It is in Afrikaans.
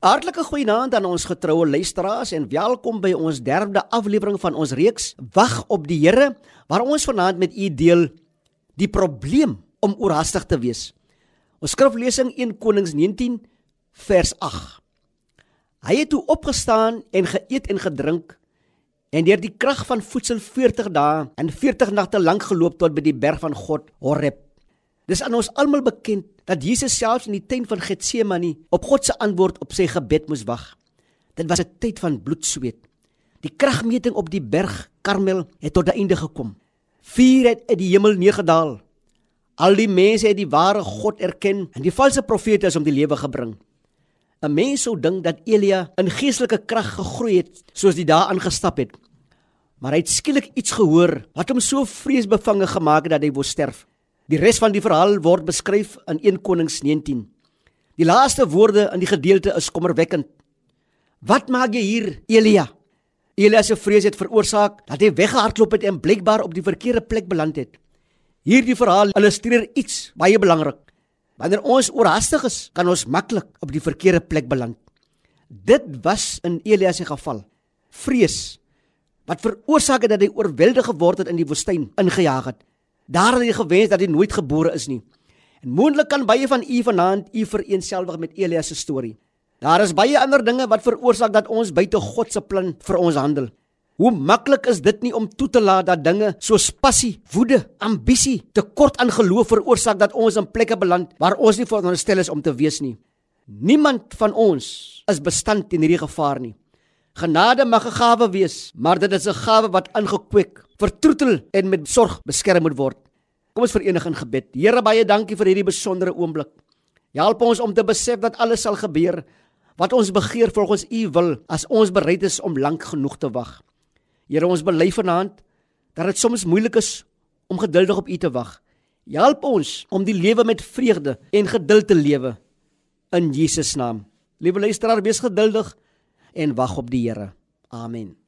Hartlike goeienaand aan ons getroue luisteraars en welkom by ons derde aflewering van ons reeks Wag op die Here waar ons vanaand met u deel die probleem om oorhaastig te wees. Ons skriflesing 1 Konings 19 vers 8. Hy het toe opgestaan en geëet en gedrink en deur die krag van voedsel 40 dae en 40 nagte lank geloop tot by die berg van God Horeb. Dis aan ons almal bekend dat Jesus selfs in die tuin van Getsemane op God se antwoord op sy gebed moes wag. Dit was 'n tyd van bloedsweet. Die kragmeting op die berg Karmel het tot 'n einde gekom. Vuur het uit die hemel neergedaal. Al die mense het die ware God erken en die valse profete is om die lewe gebring. 'n Mens sou dink dat Elia in geestelike krag gegroei het soos die dae aangestap het. Maar hy het skielik iets gehoor wat hom so vreesbevange gemaak het dat hy wou sterf. Die res van die verhaal word beskryf in 1 Konings 19. Die laaste woorde in die gedeelte is kommerwekkend. Wat maak jy hier, Elia? Elia se vrees het veroorsaak dat hy weggehardloop het en blykbaar op die verkeerde plek beland het. Hierdie verhaal illustreer iets baie belangrik. Wanneer ons oorhaastig is, kan ons maklik op die verkeerde plek beland. Dit was in Elia se geval. Vrees wat veroorsaak het dat hy oorweldig geword het in die woestyn ingejaag het. Daar het hy gewens dat hy nooit gebore is nie. En moontlik kan baie van u vanaand u vereenselwig met Elias se storie. Daar is baie ander dinge wat veroorsaak dat ons buite God se plan vir ons handel. Hoe maklik is dit nie om toe te laat dat dinge soos passie, woede, ambisie, tekort aan geloof veroorsaak dat ons in plekke beland waar ons nie veronderstel is om te wees nie. Niemand van ons is bestand teen hierdie gevaar nie. Genade mag 'n gawe wees, maar dit is 'n gawe wat ingekweek, vertroetel en met sorg beskerm moet word. Kom ons verenig in gebed. Here baie dankie vir hierdie besondere oomblik. Help ons om te besef dat alles sal gebeur wat ons begeer volgens U wil as ons bereid is om lank genoeg te wag. Here ons bely vanaand dat dit soms moeilik is om geduldig op U te wag. Help ons om die lewe met vreugde en geduld te lewe in Jesus naam. Liewe luisteraar, wees geduldig en wag op die Here. Amen.